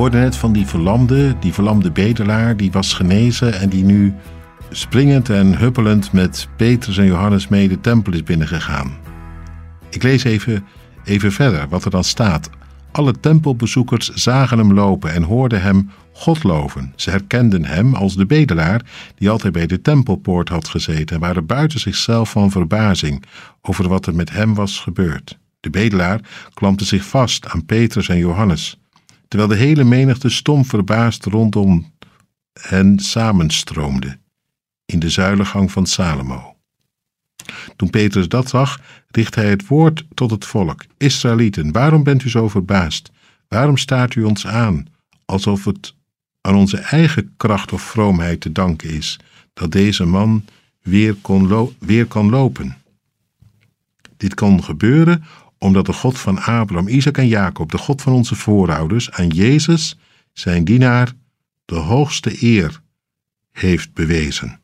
hoorde net van die verlamde, die verlamde bedelaar, die was genezen en die nu springend en huppelend met Petrus en Johannes mee de tempel is binnengegaan. Ik lees even, even verder wat er dan staat. Alle tempelbezoekers zagen hem lopen en hoorden hem God loven. Ze herkenden hem als de bedelaar die altijd bij de tempelpoort had gezeten en waren buiten zichzelf van verbazing over wat er met hem was gebeurd. De bedelaar klampte zich vast aan Petrus en Johannes, terwijl de hele menigte stom verbaasd rondom hen samenstroomde in de zuilengang van Salomo. Toen Petrus dat zag, richt hij het woord tot het volk. Israëlieten, waarom bent u zo verbaasd? Waarom staart u ons aan, alsof het aan onze eigen kracht of vroomheid te danken is dat deze man weer, kon weer kan lopen? Dit kon gebeuren omdat de God van Abraham, Isaac en Jacob, de God van onze voorouders, aan Jezus, zijn dienaar, de hoogste eer heeft bewezen.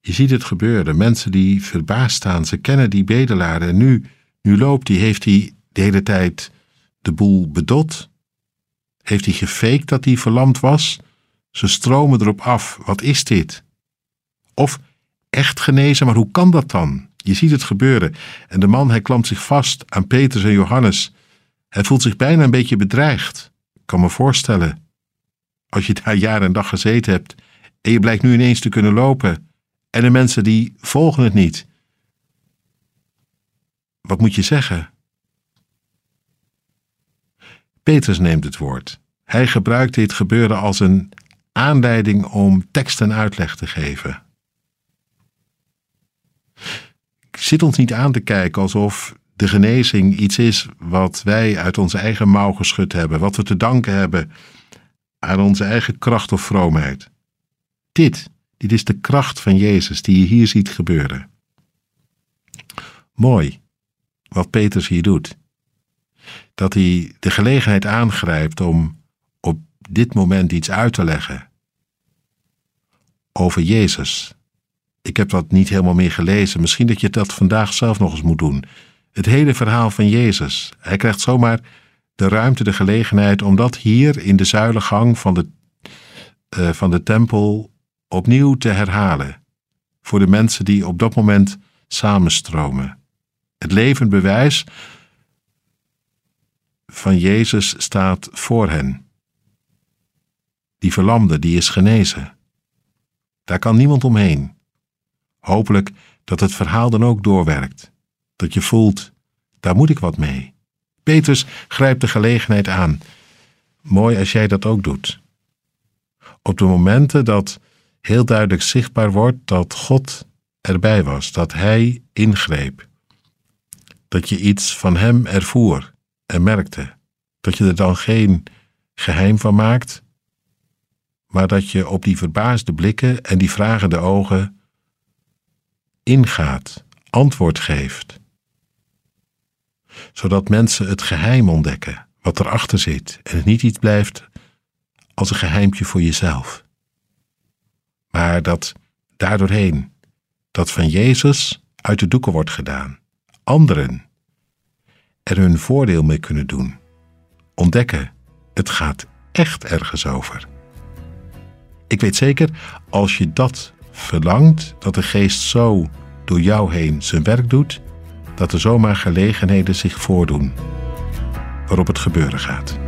Je ziet het gebeuren. Mensen die verbaasd staan, ze kennen die bedelaar en nu, nu loopt hij, heeft hij de hele tijd de boel bedot? Heeft hij gefaked dat hij verlamd was? Ze stromen erop af. Wat is dit? Of echt genezen, maar hoe kan dat dan? Je ziet het gebeuren. En de man, hij klampt zich vast aan Petrus en Johannes. Hij voelt zich bijna een beetje bedreigd. Ik kan me voorstellen. Als je daar jaar en dag gezeten hebt en je blijkt nu ineens te kunnen lopen en de mensen die volgen het niet. Wat moet je zeggen? Petrus neemt het woord. Hij gebruikt dit gebeuren als een aanleiding om tekst en uitleg te geven. Zit ons niet aan te kijken alsof de genezing iets is wat wij uit onze eigen mouw geschud hebben, wat we te danken hebben aan onze eigen kracht of vroomheid. Dit dit is de kracht van Jezus die je hier ziet gebeuren. Mooi wat Petrus hier doet. Dat hij de gelegenheid aangrijpt om op dit moment iets uit te leggen over Jezus. Ik heb dat niet helemaal meer gelezen. Misschien dat je dat vandaag zelf nog eens moet doen. Het hele verhaal van Jezus. Hij krijgt zomaar de ruimte, de gelegenheid om dat hier in de zuilengang van de, uh, van de tempel opnieuw te herhalen voor de mensen die op dat moment samenstromen. Het levend bewijs van Jezus staat voor hen. Die verlamde, die is genezen. Daar kan niemand omheen. Hopelijk dat het verhaal dan ook doorwerkt. Dat je voelt, daar moet ik wat mee. Petrus grijpt de gelegenheid aan. Mooi als jij dat ook doet. Op de momenten dat heel duidelijk zichtbaar wordt dat God erbij was, dat Hij ingreep. Dat je iets van Hem ervoer en merkte. Dat je er dan geen geheim van maakt, maar dat je op die verbaasde blikken en die vragende ogen ingaat, antwoord geeft. Zodat mensen het geheim ontdekken, wat erachter zit, en het niet iets blijft als een geheimpje voor jezelf maar dat daardoorheen dat van Jezus uit de doeken wordt gedaan. Anderen er hun voordeel mee kunnen doen. Ontdekken, het gaat echt ergens over. Ik weet zeker, als je dat verlangt, dat de geest zo door jou heen zijn werk doet, dat er zomaar gelegenheden zich voordoen waarop het gebeuren gaat.